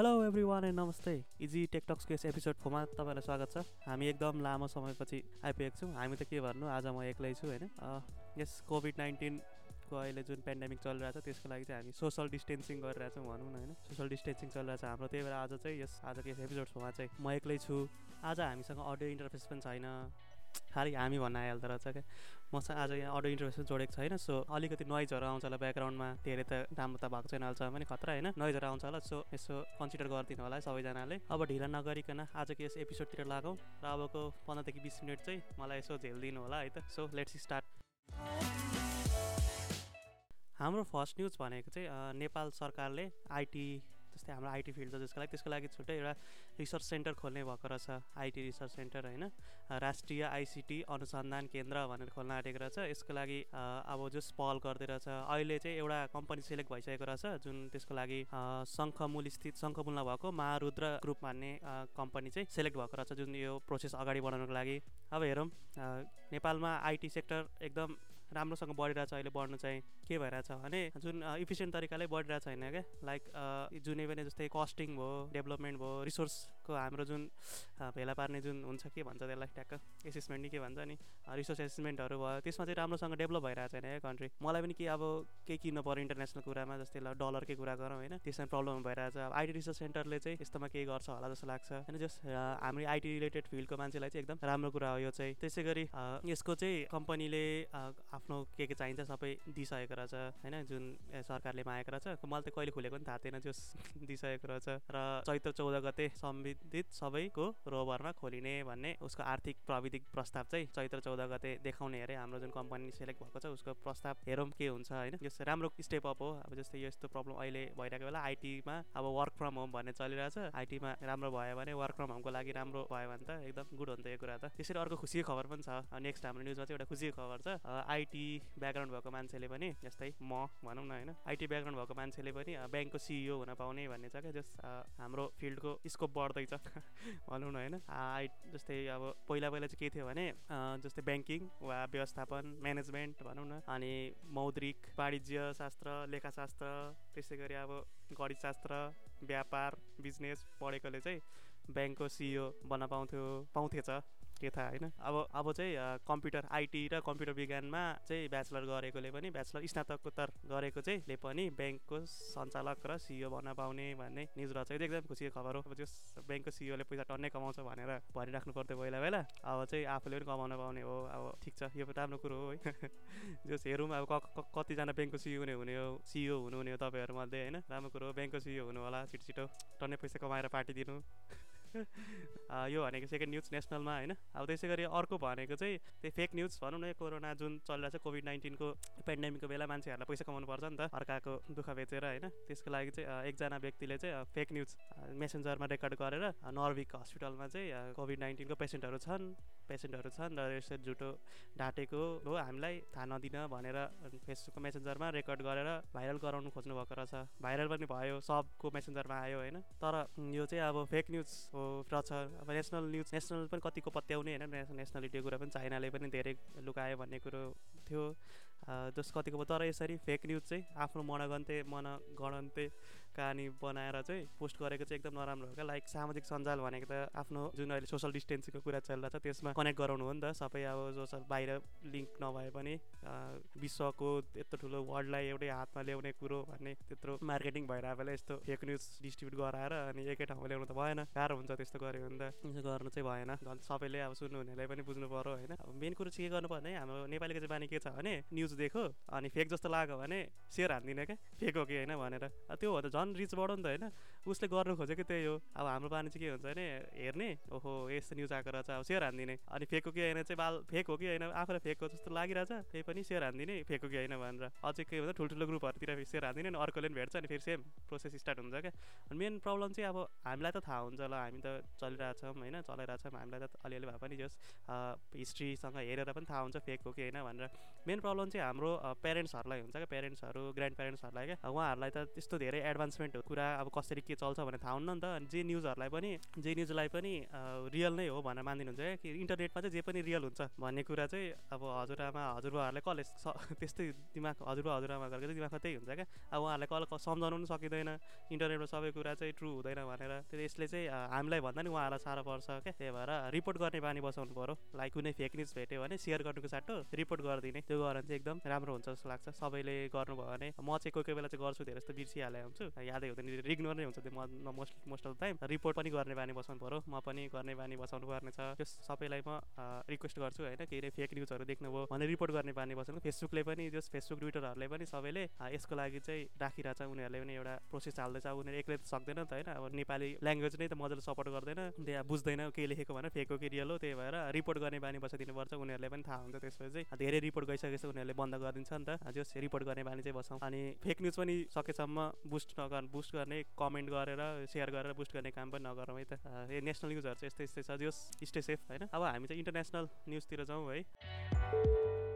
Hello every one and नमस्ते easy टेकटक्सको यस एपिसोड फोरमा तपाईँलाई स्वागत छ। हामी एकदम लामो समयपछि आइपुगेको छौँ। हामी त के भन्नु आज म एक्लै छु होइन? यस कोभिड नाइन्टिनको अहिले जुन पेन्डेमिक चलिरहेको छ त्यसको लागि चाहिँ हामी सोसल डिस्टेन्सिङ गरिरहेछौँ भनौँ न होइन? सोसल डिस्टेन्सिङ चलिरहेको छ हाम्रो। त्यही भएर आज चाहिँ यस आजको यस एपिसोडमा चाहिँ म एक्लै छु। आज हामीसँग अडियो इन्टरफेस पनि छैन। खालि हामी भन्न आइहाल्दो रहेछ क्या। मसँग आज यहाँ अडियो इन्टरफेस जोडेको छैन सो अलिकति नोइजहरू आउँछ होला ब्याकग्राउन्डमा। धेरै त राम्रो त भएको छैन अहिलेसम्म पनि खतरा होइन? नोइजहरू आउँछ होला सो यसो कन्सिडर गरिदिनु होला है सबैजनाले। अब ढिला नगरिकन आजको यस एपिसोडतिर लागौँ र अबको पन्ध्रदेखि बिस मिनट चाहिँ मलाई यसो झेलिदिनु होला है त। सो लेट्स स्टार्ट हाम्रो फर्स्ट न्युज भनेको चाहिँ नेपाल सरकारले आइटी जस्तै हाम्रो आइटी फिल्ड छ जसको लागि त्यसको लागि छुट्टै एउटा रिसर्च सेन्टर खोल्ने भएको रहेछ आइटी रिसर्च सेन्टर होइन। राष्ट्रिय आइसिटी अनुसन्धान केन्द्र भनेर खोल्न आँटेको रहेछ। यसको लागि अब जस पहल गर्दै रहेछ। अहिले चाहिँ एउटा कम्पनी सेलेक्ट भइसकेको रहेछ जुन त्यसको लागि शङ्खमूल स्थित शङ्खमूलमा भएको महारुद्र ग्रुप भन्ने कम्पनी चाहिँ सेलेक्ट भएको रहेछ जुन यो प्रोसेस अगाडि बढाउनुको लागि। अब हेरौँ नेपालमा आइटी सेक्टर एकदम राम्रोसँग बढिरहेछ अहिले बढ्नु चाहिँ के भइरहेछ भने जुन इफिसियन्ट तरिकाले बढिरहेको छैन क्या? लाइक जुनै पनि जस्तै कस्टिङ भयो डेभलपमेन्ट भयो रिसोर्सको हाम्रो जुन भेला पार्ने जुन हुन्छ के भन्छ त्यसलाई ट्याक्क एसेसमेन्ट नि के भन्छ नि रिसोर्स एसेसमेन्टहरू भयो त्यसमा चाहिँ राम्रोसँग डेभलप भइरहेको छैन क्या कन्ट्री मलाई पनि के अब केही किन्नु पऱ्यो इन्टरनेसनल कुरामा जस्तै डलरकै कुरा गरौँ होइन त्यसमा प्रब्लम भइरहेछ। अब आइटी रिसर्च सेन्टरले चाहिँ यस्तोमा केही गर्छ होला जस्तो लाग्छ। होइन जस हाम्रो आइटी रिलेटेड फिल्डको मान्छेलाई चाहिँ एकदम राम्रो कुरा हो यो चाहिँ। त्यसै गरी यसको चाहिँ कम्पनीले आफ्नो के के चाहिन्छ सबै दिइसकेको रहेछ। होइन जुन सरकारले मागेको रहेछ। मैले त कहिले खुलेको पनि थाहा थिएन त्यो दिइसकेको रहेछ। र चैत्र चौध गते सम्बन्धित सबैको रोभरमा खोलिने भन्ने उसको आर्थिक प्रविधिक प्रस्ताव चाहिँ चैत्र चौध गते देखाउने अरे। हाम्रो जुन कम्पनी सेलेक्ट भएको छ उसको प्रस्ताव हेरौँ के हुन्छ होइन। यस्तो राम्रो स्टेप अप हो। अब जस्तै यस्तो प्रब्लम अहिले भइरहेको बेला आइटीमा अब वर्क फ्रम होम भन्ने चलिरहेछ। आइटीमा राम्रो भयो भने वर्क फ्रम होमको लागि राम्रो भयो भने त एकदम गुड हुन्छ यो कुरा त। त्यसरी अर्को खुसीको खबर पनि छ। नेक्स्ट हाम्रो न्युजमा चाहिँ एउटा खुसीको खबर छ। आइटी ब्याकग्राउन्ड भएको मान्छेले पनि जस्तै म भनौँ न होइन। आइटी ब्याकग्राउन्ड भएको मान्छेले पनि ब्याङ्कको सिइओ हुन पाउने भन्ने छ क्या। जस हाम्रो फिल्डको स्कोप बढ्दैछ भनौँ न होइन। आइ जस्तै अब पहिला पहिला चाहिँ के थियो भने जस्तै ब्याङ्किङ वा व्यवस्थापन म्यानेजमेन्ट भनौँ न अनि मौद्रिक वाणिज्य शास्त्र लेखाशास्त्र त्यसै गरी अब गणितशास्त्र व्यापार बिजनेस पढेकोले चाहिँ ब्याङ्कको सिइओ बन्न पाउँथ्यो पाउँथेछ। थाहा होइन? अब अब चाहिँ कम्प्युटर आइटी र कम्प्युटर विज्ञानमा चाहिँ ब्याचलर गरेकोले पनि ब्याचलर स्नातकोत्तर गरेको चाहिँ ले पनि ब्याङ्कको सञ्चालक र सिइओ बन्न पाउने भन्ने न्युज रहेछ यो एकदम खुसीको खबर हो। अब त्यो ब्याङ्कको सिइओले पैसा टन्नै कमाउँछ भनेर भनिराख्नु पर्थ्यो पहिला पहिला अब चाहिँ आफूले पनि कमाउन पाउने हो। अब ठिक छ यो राम्रो कुरो हो है। जस हेरौँ अब कतिजना ब्याङ्कको सिइओ नै हुने हो सिइओ हुनुहुने हो तपाईँहरूमध्ये होइन? राम्रो कुरो हो। ब्याङ्कको सिइओ हुनु होला छिटो छिटो। टन्नै पैसा कमाएर पार्टी दिनु। यो भनेको सेकेन्ड न्युज नेसनलमा होइन? अब त्यसै गरी अर्को भनेको चाहिँ त्यही फेक न्युज भनौँ न कोरोना जुन चलिरहेको छ कोभिड नाइन्टिनको पेन्डेमिकको बेला मान्छेहरूलाई पैसा कमाउनु पर्छ नि त अर्काको दुःख बेचेर होइन? त्यसको लागि चाहिँ एकजना व्यक्तिले चाहिँ फेक न्युज मेसेन्जरमा रेकर्ड गरेर नर्भिक हस्पिटलमा चाहिँ कोभिड नाइन्टिनको पेसेन्टहरू छन् पेसेन्टहरू छन् र यसरी झुटो ढाँटेको हो हामीलाई थाहा नदिन भनेर फेसबुकको मेसेन्जरमा रेकर्ड गरेर भाइरल गराउनु खोज्नु भएको रहेछ। भाइरल पनि भयो सबको मेसेन्जरमा आयो होइन? तर यो चाहिँ अब फेक न्युज रहेछ अब नेसनल न्युज नेसनल पनि कतिको पत्याउने होइन नेसनलिटीको कुरा पनि चाइनाले पनि धेरै लुकायो भन्ने कुरो थियो। जस कतिको तर यसरी फेक न्युज चाहिँ आफ्नो मनगन्ते मनगणन्ते कहानी बनाएर चाहिँ पोस्ट गरेको चाहिँ एकदम नराम्रो हो क्या। लाइक सामाजिक सञ्जाल भनेको त आफ्नो जुन अहिले सोसल डिस्टेन्सिङको कुरा चलिरहेको छ त्यसमा कनेक्ट गराउनु हो नि त। सबै अब जो बाहिर लिङ्क नभए पनि विश्वको यत्रो ठुलो वर्ल्डलाई एउटै हातमा ल्याउने कुरो भन्ने त्यत्रो मार्केटिङ भइरहेको बेला यस्तो फेक न्युज डिस्ट्रिब्युट गराएर अनि एकै ठाउँमा ल्याउनु त भएन। गाह्रो हुन्छ त्यस्तो गऱ्यो भने त। यसो गर्नु चाहिँ भएन। सबैले अब सुन्नुहुनेलाई पनि बुझ्नु पऱ्यो होइन। अब मेन कुरो चाहिँ के गर्नु पर्ने? हाम्रो नेपालीको चाहिँ बानी के छ भने न्युज देखो अनि फेक जस्तो लाग्यो भने सेयर हान्दिनँ क्या। फेक हो कि होइन भनेर। त्यो हो त झन् रिच बढो नि त होइन। उसले गर्नु खोजेको त्यही हो। अब हाम्रो बानी चाहिँ के हुन्छ भने हेर्ने ओहो यस्तो न्युज आएको रहेछ अब सेयर हान्दिने। अनि फेक कि होइन चाहिँ बाल फेक हो कि होइन आफूलाई फेक हो जस्तो लागिरहेछ त्यही पनि सेयर हान्दिने फेक हो कि होइन भनेर। अझै के भन्छ ठुल्ठुलो ग्रुपहरूतिर सेयर हान्दिने अनि अर्कोले पनि भेट्छ अनि फेरि सेम प्रोसेस स्टार्ट हुन्छ क्या। अनि मेन प्रब्लम चाहिँ अब हामीलाई त थाहा हुन्छ ल हामी त चलिरहेछौँ होइन चलाइरहेछौँ हामीलाई त अलिअलि भए पनि जस हिस्ट्रीसँग हेरेर पनि थाहा हुन्छ फेक हो कि होइन भनेर। मेन प्रब्लम चाहिँ हाम्रो पेरेन्ट्सहरूलाई हुन्छ क्या पेरेन्ट्सहरू ग्रान्ड पेरेन्ट्सहरूलाई क्या। उहाँहरूलाई त त्यस्तो धेरै एडभान्स एडभान्समेन्ट कुरा अब कसरी के चल्छ भनेर थाहा हुन्न नि त। अनि जे न्युजहरूलाई पनि जे न्युजलाई पनि रियल नै हो भनेर मानिदिनुहुन्छ क्या। कि इन्टरनेटमा चाहिँ जे पनि रियल हुन्छ भन्ने कुरा चाहिँ अब हजुरआमा हजुरबाहरूले कसले त्यस्तै दिमाग हजुरबा हजुरआमाहरूको चाहिँ दिमागमा त्यही हुन्छ क्या। अब उहाँहरूलाई कसले सम्झाउनु पनि सकिँदैन। इन्टरनेटमा सबै कुरा चाहिँ ट्रु हुँदैन भनेर। त्यो यसले चाहिँ हामीलाई भन्दा नि उहाँहरूलाई साह्रो पर्छ क्या। त्यही भएर रिपोर्ट गर्ने बानी बसाउनु पऱ्यो लाइक कुनै फेक न्युज भेट्यो भने सेयर गर्नुको साटो रिपोर्ट गरिदिने। त्यो गरेर चाहिँ एकदम राम्रो हुन्छ जस्तो लाग्छ। सबैले गर्नुभयो भने। म चाहिँ कोही कोही बेला चाहिँ गर्छु धेरै जस्तो बिर्सिहालेँ हुन्छु। यादै हुँदैन रिग्नोर नै हुन्छ त्यो म most most of the time. Report पनि गर्ने बानी बसाउनु पऱ्यो म पनि गर्ने बानी बसाउनु पर्ने छ। त्यो सबैलाई म रिक्वेस्ट गर्छु होइन के अरे फेक न्युजहरू देख्नुभयो भने रिपोर्ट गर्ने बानी बसाउनु। फेसबुकले पनि जस फेसबुक ट्विटरहरूले पनि सबैले यसको लागि चाहिँ राखिरहेछ। उनीहरूले पनि एउटा प्रोसेस हाल्दैछ। उनीहरू एक्लै त सक्दैन त होइन। अब नेपाली ल्याङ्ग्वेज नै त मजाले सपोर्ट गर्दैन। त्यहाँ बुझ्दैन के लेखेको भने फेक हो कि रियल हो त्यही भएर रिपोर्ट गर्ने बानी बसाइदिनुपर्छ। उनीहरूले पनि थाहा हुन्छ त्यसपछि। चाहिँ धेरै रिपोर्ट गइसकेपछि उनीहरूले बन्द गरिदिन्छ नि त। जस रिपोर्ट गर्ने बानी चाहिँ बसाउँ। अनि फेक न्युज पनि सकेसम्म बुस्ट नगर बुस्ट गर्ने कमेन्ट गरेर सेयर गरेर बुस्ट गर्ने काम पनि नगरौँ है त। यो नेसनल न्युजहरू चाहिँ यस्तै यस्तै छ जस स्टे सेफ होइन? अब हामी चाहिँ इन्टरनेसनल न्युजतिर जाउँ है।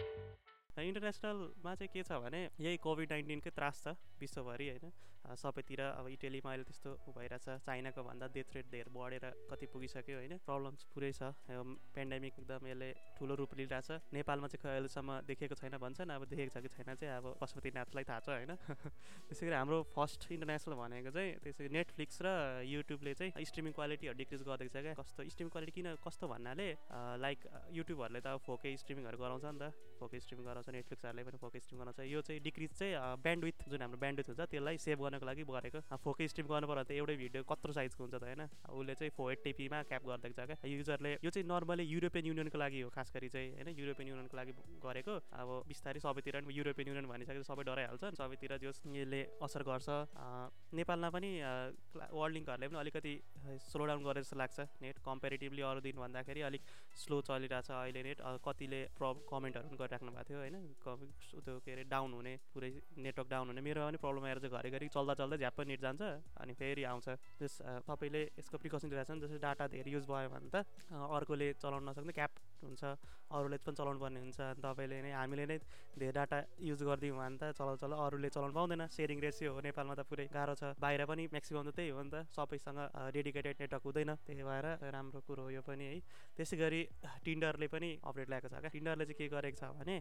इन्टरनेसनलमा चाहिँ के छ भने यही कोभिड नाइन्टिनकै त्रास छ विश्वभरि होइन? सबैतिर अब इटलीमा अहिले त्यस्तो भइरहेछ चाइनाको भन्दा डेथ रेट धेरै बढेर कति पुगिसक्यो होइन? प्रब्लम चाहिँ पुरै छ पेन्डेमिक एकदम यसले ठुलो रूप लिइरहेछ। नेपालमा चाहिँ अहिलेसम्म देखेको छैन भन्छन् अब देखेको छ कि छैन चाहिँ अब पशुपतिनाथलाई थाहा छ होइन? त्यसै गरी हाम्रो फर्स्ट इन्टरनेसनल भनेको चाहिँ त्यसै नेटफ्लिक्स र युट्युबले चाहिँ स्ट्रिमिङ क्वालिटीहरू डिक्रिज गरिदिएको छ क्या। कस्तो स्ट्रिमिङ क्वालिटी किन कस्तो भन्नाले लाइक युट्युबहरूले त अब फोके स्ट्रिमिङहरू गराउँछ नि त। फोके स्ट्रिमिङ गराउँछ नेटफ्लिक्सहरूले पनि फोके स्ट्रिम गराउँछ यो चाहिँ डिक्रिज चाहिँ ब्यान्ड विथ जुन हाम्रो ब्यान्ड विथ हुन्छ त्यसलाई सेभ गर्नको लागि गरेको। फोकै स्ट्रिम गर्नु पर्यो त एउटै भिडियो कत्रो साइजको हुन्छ त होइन? उसले चाहिँ फोर टिपीमा क्याप गरिदिएको छ क्या। युजरले यो चाहिँ नर्मली युरोपियन युनियनको लागि हो खास गरी चाहिँ होइन? युरोपियन युनियनको लागि गरेको। अब बिस्तारै सबैतिर पनि युरोपियन युनियन भनिसकेपछि सबै डराइहाल्छ सबैतिर जो यसले असर गर्छ। नेपालमा पनि वर्ल्ड लिङ्कहरूले पनि अलिकति स्लो डाउन गरे जस्तो लाग्छ नेट कम्पेरिटिभली अरू दिन भन्दाखेरि अलिक स्लो चलिरहेछ अहिले नेट कतिले प्र कमेन्टहरू पनि गरिराख्नु भएको थियो होइन। त्यो के अरे डाउन हुने पुरै नेटवर्क डाउन हुने। मेरो पनि प्रब्लम आएर चाहिँ घरिघरि चल्दा चल्दा झ्याप्प नेट जान्छ अनि फेरि आउँछ। त्यस तपाईँले यसको प्रिकसन लिइरहेको छ जस्तै डाटा धेरै युज भयो भने त अर्कोले चलाउन नसक्ने क्याप हुन्छ अरूले पनि चलाउनु पर्ने हुन्छ। तपाईँले नै हामीले नै धेरै डाटा युज गरिदियौँ भने त चलाउ चलाउ। अरूले चलाउनु पाउँदैन। सेयरिङ रेसियो हो नेपालमा त पुरै गाह्रो छ। बाहिर पनि म्याक्सिमम् त त्यही हो नि त। सबैसँग डेडिकेटेड नेटवर्क हुँदैन। त्यही भएर राम्रो कुरो हो यो पनि है। त्यसै गरी टिन्डरले पनि अपडेट ल्याएको छ क्या। टिन्डरले चाहिँ के गरेको छ भने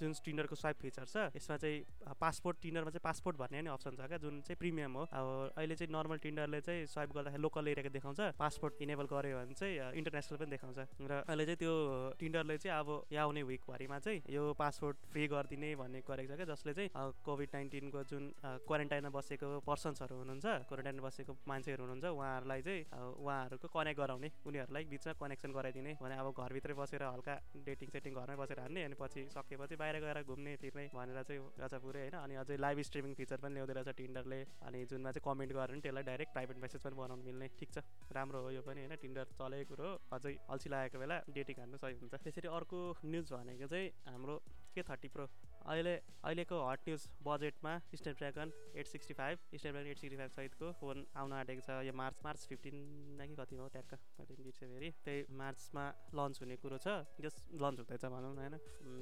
जुन टिन्डरको स्वाइप फिचर छ यसमा चाहिँ पासपोर्ट टिन्डरमा चाहिँ पासपोर्ट भन्ने नि अप्सन छ क्या जुन चाहिँ प्रिमियम हो। अब अहिले चाहिँ नर्मल टिन्डरले चाहिँ स्वाइप गर्दाखेरि लोकल एरियाको देखाउँछ। पासपोर्ट इनेबल गऱ्यो भने चाहिँ इन्टरनेसनल पनि देखाउँछ। र अहिले चाहिँ त्यो टिन्डरले चाहिँ अब यहाँ आउने विकभरिमा चाहिँ यो पासपोर्ट फ्री गरिदिने भन्ने गरेको छ क्या जसले चाहिँ कोभिड नाइन्टिनको जुन क्वारेन्टाइनमा बसेको पर्सन्सहरू हुनुहुन्छ क्वारेन्टाइनमा बसेको मान्छेहरू हुनुहुन्छ उहाँहरूलाई चाहिँ उहाँहरूको कनेक्ट गराउने उनीहरूलाई बिचमा कनेक्सन गराइदिने भने अब घरभित्रै बसेर हल्का डेटिङ सेटिङ घरमै बसेर हान्ने अनि पछि सकेपछि बाहिर गएर घुम्ने फिर्ने भनेर चाहिँ रहेछ पुरै होइन? अनि अझै लाइभ स्ट्रिमिङ फिचर पनि ल्याउँदै रहेछ टिन्डरले अनि जुनमा चाहिँ कमेन्ट गरेर त्यसलाई डाइरेक्ट प्राइभेट मेसेज पनि बनाउनु मिल्ने ठिक छ? राम्रो हो यो पनि होइन? टिन्डर चलेको कुरो अझै अल्छी लागेको बेला डेटिङ हान्नु सही हुन्छ। त्यसरी अर्को न्युज भनेको चाहिँ हाम्रो के थर्टी प्रो अहिले अहिलेको हट न्युज बजेटमा Snapdragon eight sixty five Snapdragon eight sixty five सहितको फोन आउन आँटेको छ। यो मार्च मार्च फिफ्टिन कि कति हो? ट्याक्क मैले बिर्सेँ फेरि? त्यही मार्चमा लन्च हुने कुरो छ। जस लन्च हुँदैछ भनौँ न होइन?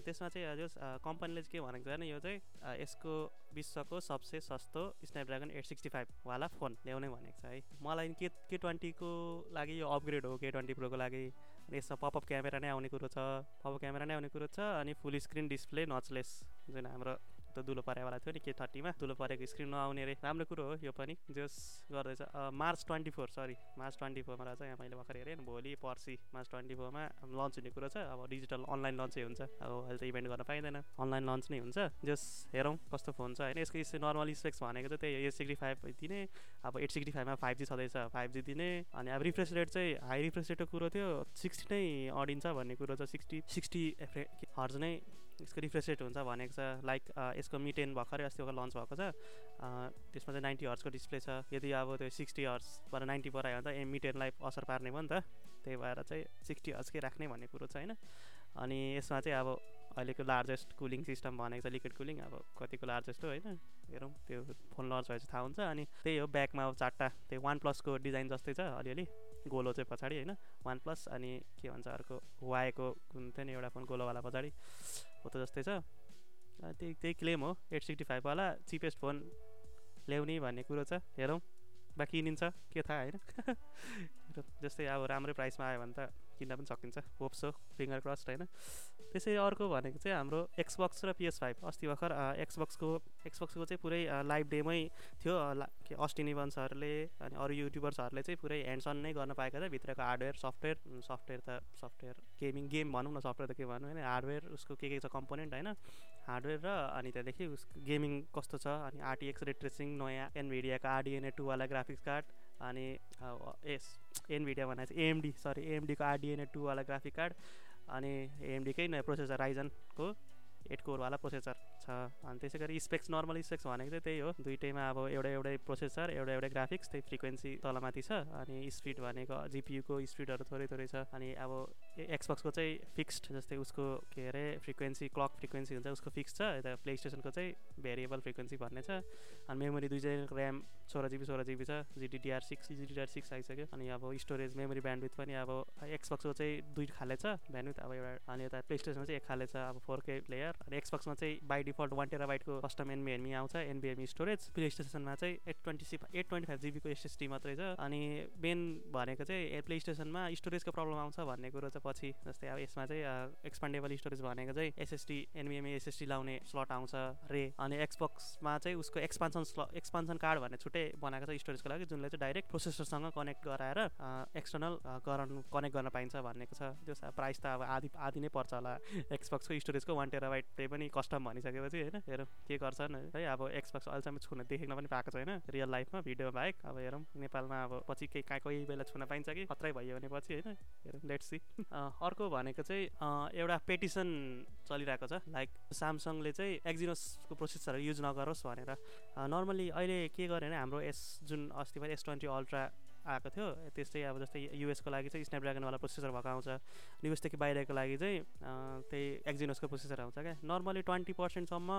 त्यसमा चाहिँ जस कम्पनीले चाहिँ के भनेको छ भने यो चाहिँ यसको विश्वको सबसे सस्तो स्न्यापड्रागन एट सिक्सटी फाइभवाला फोन ल्याउने भनेको छ है। मलाई के के ट्वेन्टीको लागि यो अपग्रेड हो के ट्वेन्टी प्रोको लागि? यसमा पपअप क्यामेरा नै आउने कुरो छ। पपअप क्यामेरा नै आउने कुरो छ अनि फुल स्क्रिन डिस्प्ले नचलेस जुन हाम्रो त दुलो परेवाला थियो नि के थर्टीमा दुलो परेको स्क्रिन नआउने रे राम्रो कुरो हो यो पनि जस गर्दैछ March twenty four sorry March twenty फोरमा रहेछ यहाँ मैले भर्खर हेरेँ भोलि पर्सि मार्च ट्वेन्टी फोरमा लन्च हुने कुरो छ अब डिजिटल अनलाइन लन्चै हुन्छ अब अहिले त इभेन्ट गर्न पाइँदैन अनलाइन लन्च नै हुन्छ जस हेरौँ कस्तो फोन छ होइन यसको नर्मल स्पेक्स भनेको चाहिँ त्यही एट सिक्सटी फाइभ दिने अब एट सिक्सटी फाइभमा फाइभ जी छँदैछ फाइभ जी दिने अनि अब रिफ्रेस रेट चाहिँ हाई रिफ्रेस रेटको कुरो थियो सिक्सटी नै अडिन्छ भन्ने कुरो छ सिक्सटी सिक्सटी हर्ज नै यसको रिफ्रेस रेट हुन्छ भनेको छ लाइक यसको मिटेन भर्खरै अस्ति भर्खर लन्च भएको छ। त्यसमा चाहिँ नाइन्टी हर्सको डिस्प्ले छ। यदि अब त्यो सिक्सटी हर्सबाट नाइन्टी पर आयो भने त मिटेनलाई असर पार्ने भयो नि त। त्यही भएर चाहिँ सिक्सटी हर्सकै राख्ने भन्ने कुरो छ होइन। अनि यसमा चाहिँ अब अहिलेको लार्जेस्ट कुलिङ सिस्टम भनेको छ लिक्विड कुलिङ अब कतिको लार्जेस्ट हो होइन? हेरौँ त्यो फोन लन्च भएपछि थाहा हुन्छ। अनि त्यही हो ब्याकमा अब चारवटा त्यो वान प्लसको डिजाइन जस्तै छ अलिअलि। गोलो चाहिँ पछाडि होइन? वान प्लस अनि के भन्छ अर्को वाएको कुन थियो नि एउटा फोन गोलोवाला पछाडि। हो त जस्तै छ। त्यही त्यही क्लेम हो। एट सिक्सटी फाइभवाला चिपेस्ट फोन ल्याउने भन्ने कुरो छ। हेरौँ। बा किनिन्छ के थाहा होइन? जस्तै अब राम्रै प्राइसमा आयो भने त किन्न पनि सकिन्छ। होप्स हो फिङ्गर क्रस्ट होइन? त्यसै अर्को भनेको चाहिँ हाम्रो एक्सबक्स र पिएस फाइभ अस्ति भर्खर एक्सबक्सको एक्सबक्सको चाहिँ पुरै लाइभ डेमै थियो। के अस्टिन इभन्सहरूले अनि अरू युट्युबर्सहरूले चाहिँ पुरै ह्यान्ड्स अन नै गर्न पाएका छ भित्रको हार्डवेयर सफ्टवेयर सफ्टवेयर त सफ्टवेयर गेमिङ गेम भनौँ न सफ्टवेयर त के भनौँ होइन? हार्डवेयर उसको के के छ कम्पोनेन्ट होइन? हार्डवेयर र अनि त्यहाँदेखि उस गेमिङ कस्तो छ? अनि आरटिएक्स रेट्रेसिङ नयाँ एनभिडियाको आरडिएनए टूवाला ग्राफिक्स कार्ड अनि एस एनभिडिया भनेको एएमडी सरी एएमडीको आरडिएनए टूवाला ग्राफिक कार्ड अनि एएमडीकै नयाँ प्रोसेसर राइजनको एट कोरवाला प्रोसेसर छ। अनि त्यसै गरी स्पेक्स नर्मल स्पेक्स भनेको चाहिँ त्यही हो। दुइटैमा अब एउटा एउटै प्रोसेसर एउटा एउटै ग्राफिक्स त्यही फ्रिक्वेन्सी तलमाथि छ। अनि स्पिड भनेको जिपियुको स्पिडहरू थोरै थोरै छ। अनि अब एक्सबक्सको चाहिँ फिक्स्ड जस्तै उसको के अरे फ्रिक्वेन्सी क्लक फ्रिक्वेन्सी हुन्छ उसको फिक्स छ यता प्ले स्टेसनको चाहिँ भेरिएबल फ्रिक्वेन्सी भन्ने छ। अनि मेमोरी दुईजना ऱ्याम सोह्र जिबी सोह्र जिबी छ जिडिडिआर सिक्स जिडिडिआर सिक्स आइसक्यो। अनि अब स्टोरेज मेमोरी ब्यान्डविथ पनि अब एक्सबक्सको चाहिँ दुई खाले छ ब्यान्डविथ अब एउटा अनि यता प्ले स्टेसनमा चाहिँ एक खाले छ अब फोर के प्लेयर अनि एक्सबक्समा चाहिँ बाई डिफल्ट वान टेराबाइटको कस्टम एनबिएमई आउँछ एनबिएमई स्टोरेज प्ले स्टेसनमा चाहिँ eight twenty six eight twenty five जिबीको एसएसडी मात्रै छ। अनि मेन भनेको चाहिँ प्ले स्टेसनमा स्टोरेजको प्रब्लम आउँछ भन्ने कुरो चाहिँ पछि जस्तै अब यसमा चाहिँ एक्सपान्डेबल स्टोरेज भनेको चाहिँ एसएसडी एनबिएमई एसएसडी लाउने स्लट आउँछ रे अनि एक्सबक्समा चाहिँ उसको एक्सपान्सन स्ल एक्सपान्सन कार्ड भन्ने छुट्टै बनाएको छ स्टोरेजको लागि जुनले चाहिँ डाइरेक्ट प्रोसेसरसँग कनेक्ट गराएर एक्सटर्नल गराउनु कनेक्ट गर्न पाइन्छ भनेको छ। त्यो प्राइस त अब आधी आधी नै पर्छ होला। एक्सबक्सको स्टोरेजको वान टेराबाइट पनि कस्टम भनिसकेपछि होइन? हेरौँ के गर्छन् है? अब एक्सबक्स अहिलेसम्म छुन देखेन पनि पाएको छैन। रियल लाइफमा भिडियो बाहेक अब हेरौँ नेपालमा अब पछि केही कहाँ कोही बेला छुन पाइन्छ कि? खत्रै भयो भने पछि होइन? हेरौँ लेट्स सी अर्को भनेको चाहिँ एउटा पेटिसन चलिरहेको छ। लाइक सामसङले चाहिँ एक्जिनोसको प्रोसेसर युज नगरोस् भनेर। नर्मली अहिले के गर्यो भने हाम्रो एस जुन अस्ति पनि एस ट्वेन्टी अल्ट्रा आएको थियो। त्यस्तै अब जस्तै युएसको लागि चाहिँ स्न्यापड्रागनवाला प्रोसेसर भएको आउँछ। युएसदेखि बाहिरको लागि चाहिँ त्यही एक्जिनोसको प्रोसेसर आउँछ क्या। नर्मली ट्वेन्टी पर्सेन्टसम्म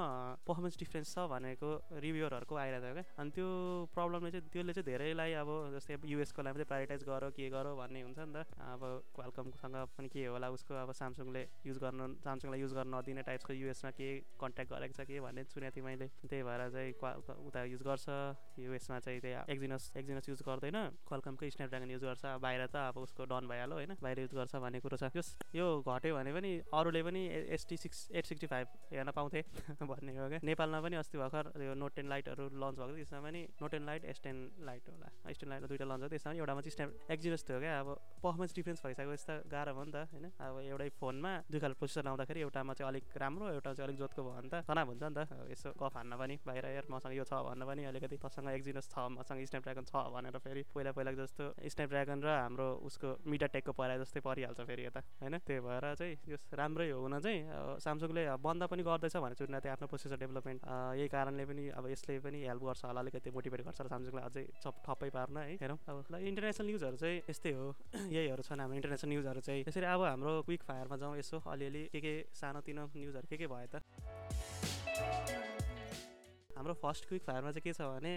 पर्फर्मेन्स डिफ्रेन्स छ भनेको रिभ्युरहरूको आइरहेको थियो क्या। अनि त्यो प्रब्लमले चाहिँ त्यसले चाहिँ धेरैलाई अब जस्तै अब युएसको लागि चाहिँ प्रायोरिटाइज गर के गर भन्ने हुन्छ नि त। अब क्वालकमसँग पनि के होला उसको अब सामसङले युज गर्नु सामसङलाई युज गर्न नदिने टाइप्सको युएसमा के कन्ट्याक्ट गरेको छ के भन्ने सुनेको थिएँ मैले। त्यही भएर चाहिँ उता युज गर्छ। युएसमा चाहिँ त्यही एक्जिनस एक्जिनस युज गर्दैन। क्वालकमकै स्न्यापड्रागन युज गर्छ बाहिर त अब उसको डन भइहाल्यो होइन बाहिर युज गर्छ भन्ने कुरो छ। यो घट्यो भने पनि अरूले पनि ST six eight sixty five हेर्न पाउँथे भन्ने हो क्या। नेपालमा पनि अस्ति भर्खर यो नोट टेन लाइटहरू लन्च भएको थियो त्यसमा पनि Note ten Lite S ten Lite होला। एस टेन लाइट दुइटा लन्च भयो त्यसमा पनि एउटामा चाहिँ स्न्याप एक्जिनस थियो क्या। अब पर्फर्मेन्स डिफ्रेन्स भइसक्यो यस्तो गाह्रो भयो नि त होइन? अब एउटै फोनमा दुई खालको प्रोसेसर आउँदाखेरि एउटामा चाहिँ अलिक राम्रो एउटा चाहिँ अलिक जोतको भयो भने त तनाव हुन्छ नि त। यसो कफ हान्न पनि बाहिर हेर मसँग यो छ भन्न पनि अलिकति तसँग एक्जिनस छ मसँग स्न्यापड्रागन छ भनेर फेरि पहिला जस्तो स्न्यापड्रागन र हाम्रो उसको मिडा टेकको परा जस्तै परिहाल्छ फेरि यता होइन? त्यही भएर चाहिँ यो राम्रै हो हुन चाहिँ सामसङले बन्द पनि गर्दैछ भने सुन्न त्यो आफ्नो प्रोसेसर डेभलपमेन्ट यही कारणले पनि अब यसले पनि हेल्प गर्छ होला अलिकति मोटिभेट गर्छ र सामसङलाई अझै सब थप्पै पार्न है? हेरौँ। अब इन्टरनेसनल न्युजहरू चाहिँ यस्तै हो यहीहरू छन् हाम्रो इन्टरनेसनल न्युजहरू चाहिँ। त्यसरी अब हाम्रो क्विक फायरमा जाउँ यसो अलिअलि के के सानोतिनो न्युजहरू के के भयो त? हाम्रो फर्स्ट क्विक फायरमा चाहिँ के छ भने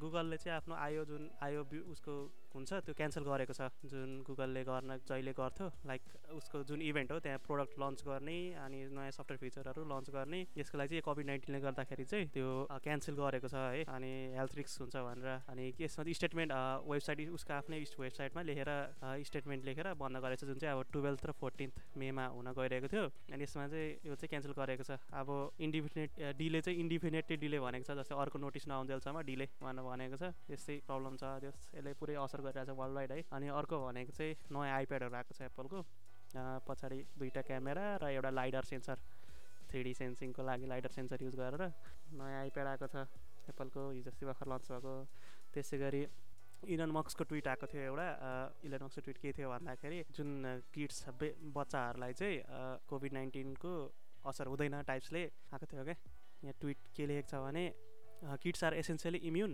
गुगलले चाहिँ आफ्नो आयो जुन आयो उसको हुन्छ त्यो क्यान्सल गरेको छ। जुन गुगलले गर्न जहिले गर्थ्यो लाइक उसको जुन इभेन्ट हो त्यहाँ प्रोडक्ट लन्च गर्ने अनि नयाँ सफ्टवेयर फिचरहरू लन्च गर्ने यसको लागि चाहिँ कोभिड नाइन्टिनले गर्दाखेरि चाहिँ त्यो क्यान्सल गरेको छ है। अनि हेल्थ रिक्स हुन्छ भनेर अनि यसमा स्टेटमेन्ट वेबसाइट उसको आफ्नै वेबसाइटमा लेखेर स्टेटमेन्ट लेखेर बन्द गरेको छ जुन चाहिँ अब टुवेल्थ र फोर्टिन्थ मेमा हुन गइरहेको थियो। अनि यसमा चाहिँ यो चाहिँ क्यान्सल गरेको छ। अब इन्डिफिनेट डिले चाहिँ इन्डिफिनेटली डिले भनेको छ जस्तै अर्को नोटिस नआउन्जेलसम्म डिले भनेर भनेको छ। यस्तै प्रब्लम छ यसले पुरै असर गरिरहेको छ वर्ल्ड वाइड है। अनि अर्को भनेको चाहिँ नयाँ आइप्याडहरू आएको छ एप्पलको। पछाडि दुईवटा क्यामेरा र एउटा लाइडर सेन्सर थ्री डी सेन्सिङको लागि लाइडर सेन्सर युज गरेर नयाँ आइप्याड आएको छ एप्पलको। हिजो अस्ति भर्खर लन्च भएको। त्यसै गरी इलन मक्सको ट्विट आएको थियो एउटा। इलन मक्सको ट्विट के थियो भन्दाखेरि जुन किड्स बच्चाहरूलाई चाहिँ कोभिड नाइन्टिनको असर हुँदैन टाइप्सले आएको थियो क्या यहाँ ट्विट के लेखेको छ भने kids are essentially immune.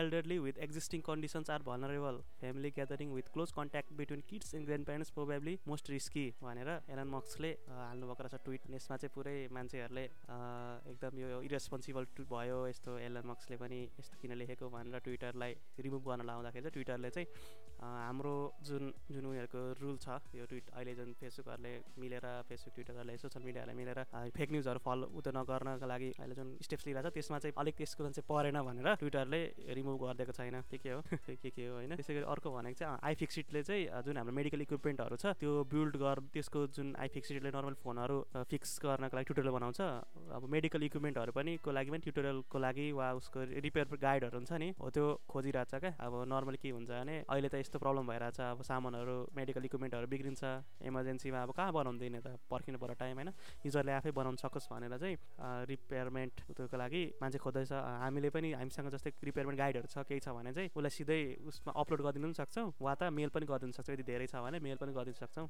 Elderly with existing conditions are vulnerable family gathering with close contact between kids and grandparents probably most risky भनेर एलन मक्सले हाल्नुभएको रहेछ ट्विट। यसमा चाहिँ पुरै मान्छेहरूले एकदम यो इरेस्पोन्सिबल भयो यस्तो एलन मक्सले पनि यस्तो किन लेखेको भनेर ट्विटरलाई रिमुभ गर्न लाउँदाखेरि चाहिँ ट्विटरले चाहिँ हाम्रो जुन जुन उनीहरूको रुल छ यो ट्विट अहिले जुन फेसबुकहरूले मिलेर फेसबुक ट्विटरहरूले सोसियल मिडियाहरूले मिलेर फेक न्युजहरू फलो उयो नगर्नको लागि अहिले जुन स्टेप्स लिइरहेको छ त्यसमा चाहिँ अलिक त्यसको चाहिँ परेन भनेर ट्विटरले रिमुभ गरिदिएको छैन। के के हो? के के हो होइन? त्यसै गरी अर्को भनेको चाहिँ आइफिक्सिटले चाहिँ जुन हाम्रो मेडिकल इक्विपमेन्टहरू छ त्यो बिल्ड गर त्यसको जुन आइफिक्सिटले नर्मल फोनहरू फिक्स गर्नको लागि ट्युटोरियल बनाउँछ। अब मेडिकल इक्विपमेन्टहरू पनि को लागि पनि ट्युटोरियलको लागि वा उसको रिपेयर गाइडहरू हुन्छ नि हो त्यो खोजिरहेको छ क्या। अब नर्मली के हुन्छ भने अहिले त यस्तो प्रब्लम भइरहेछ अब सामानहरू मेडिकल इक्विपमेन्टहरू बिग्रिन्छ इमर्जेन्सीमा अब कहाँ बनाउँदैन त? पर्खिनु पर्यो टाइम होइन? युजरले आफै बनाउनु सकोस् भनेर चाहिँ रिपेयरमेन्ट त्योको लागि मान्छे खोज्दैछ। हामीले पनि हामीसँग जस्तै रिपेयरमेन्ट गाइडहरू छ केही छ भने चाहिँ उसलाई सिधै उसमा अपलोड गरिदिनु पनि सक्छौँ वा त मेल पनि गरिदिनु सक्छौँ। यदि धेरै छ भने मेल पनि गरिदिनु सक्छौँ।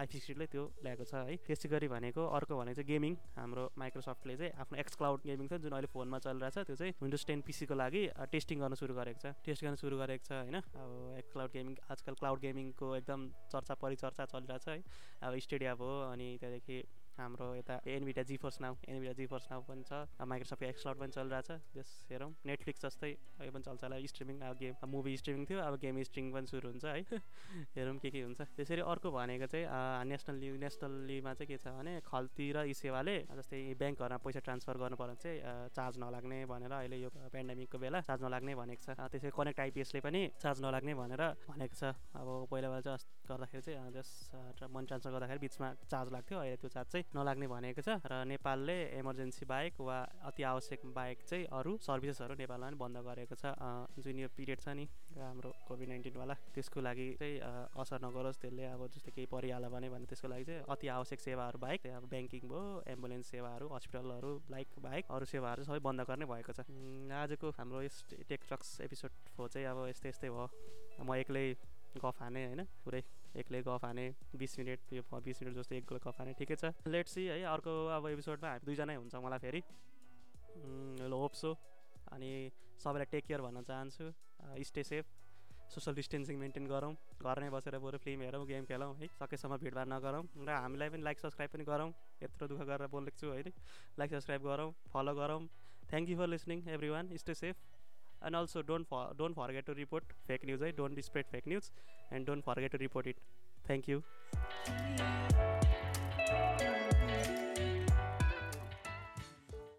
आइफिक्सिडले त्यो ल्याएको छ है। त्यसै गरी भनेको अर्को भनेको चाहिँ गेमिङ। हाम्रो माइक्रोसफ्टले चाहिँ आफ्नो एक्स क्लाउड गेमिङ छ जुन अहिले फोनमा चलिरहेछ त्यो चाहिँ विन्डोज टेन पिसीको लागि टेस्टिङ गर्न सुरु गरेको छ। टेस्ट गर्न सुरु गरेको छ होइन? अब एक्स क्लाउड गेमिङ आजकल क्लाउड गेमिङको एकदम चर्चा परिचर्चा चलिरहेछ है। अब स्टेडियम हो अनि त्यहाँदेखि हाम्रो यता एनभिटा जिफोर्स नाउ एनभिटा जिफोर्स नाउ पनि छ। माइक्रोसफ्ट एक्सक्लाउड पनि चलिरहेछ त्यस हेरौँ। नेटफ्लिक्स जस्तै यो पनि चल्छ होला। स्ट्रिमिङ अब गेम मुभी स्ट्रिमिङ थियो। अब गेम स्ट्रिमिङ पनि सुरु हुन्छ है। हेरौँ के के हुन्छ। त्यसरी अर्को भनेको चाहिँ नेसनल नेसनल्लीमा चाहिँ के छ भने खल्ती र ई सेवाले जस्तै ब्याङ्कहरूमा पैसा ट्रान्सफर गर्नु पर्यो भने चाहिँ चार्ज नलाग्ने भनेर अहिले यो पेन्डेमिकको बेला चार्ज नलाग्ने भनेको छ। त्यसरी कनेक्ट आइपिएसले पनि चार्ज नलाग्ने भनेर भनेको छ। अब पहिला पहिला चाहिँ गर्दाखेरि चाहिँ जस मनी ट्रान्सफर गर्दाखेरि बिचमा चार्ज लाग्थ्यो। अहिले त्यो चार्ज चाहिँ नलाग्ने भनेको छ र नेपालले इमर्जेन्सी बाहेक वा अति आवश्यक बाहेक चाहिँ अरू सर्भिसेसहरू नेपालमा पनि बन्द गरेको छ। जुन यो पिरियड छ नि हाम्रो कोभिड नाइन्टिनवाला त्यसको लागि चाहिँ असर नगरोस्। त्यसले अब जस्तै केही परिहाल्यो भने भने त्यसको लागि चाहिँ अति आवश्यक सेवाहरू बाहेक अब ब्याङ्किङ भयो एम्बुलेन्स सेवाहरू हस्पिटलहरू लाइक बाहेक अरू सेवाहरू सबै बन्द गर्ने भएको छ। आजको हाम्रो यस टेकट्रक्स एपिसोड हो चाहिँ अब यस्तै यस्तै भयो। म एक्लै गफ हाने होइन पुरै। एक्लै गफ हाने बिस मिनट यो बिस मिनट जस्तो एक गफ हाने ठिकै छ। लेट्स सी है अर्को अब एपिसोडमा हामी दुईजनै हुन्छ मलाई फेरि। होप सो अनि सबैलाई टेक केयर भन्न चाहन्छु। Stay safe social distancing maintain गरौँ घरमै बसेर बरु फिल्म हेरौँ गेम खेलौँ है सकेसम्म भिडभाड नगरौँ। र हामीलाई पनि लाइक सब्सक्राइब पनि गरौँ। यत्रो दुःख गरेर बोलेको छु होइन लाइक सब्सक्राइब गरौँ फलो गरौँ। Thank you for listening everyone stay safe and also don't for, don't forget to report fake news i don't spread fake news and don't forget to report it. Thank you.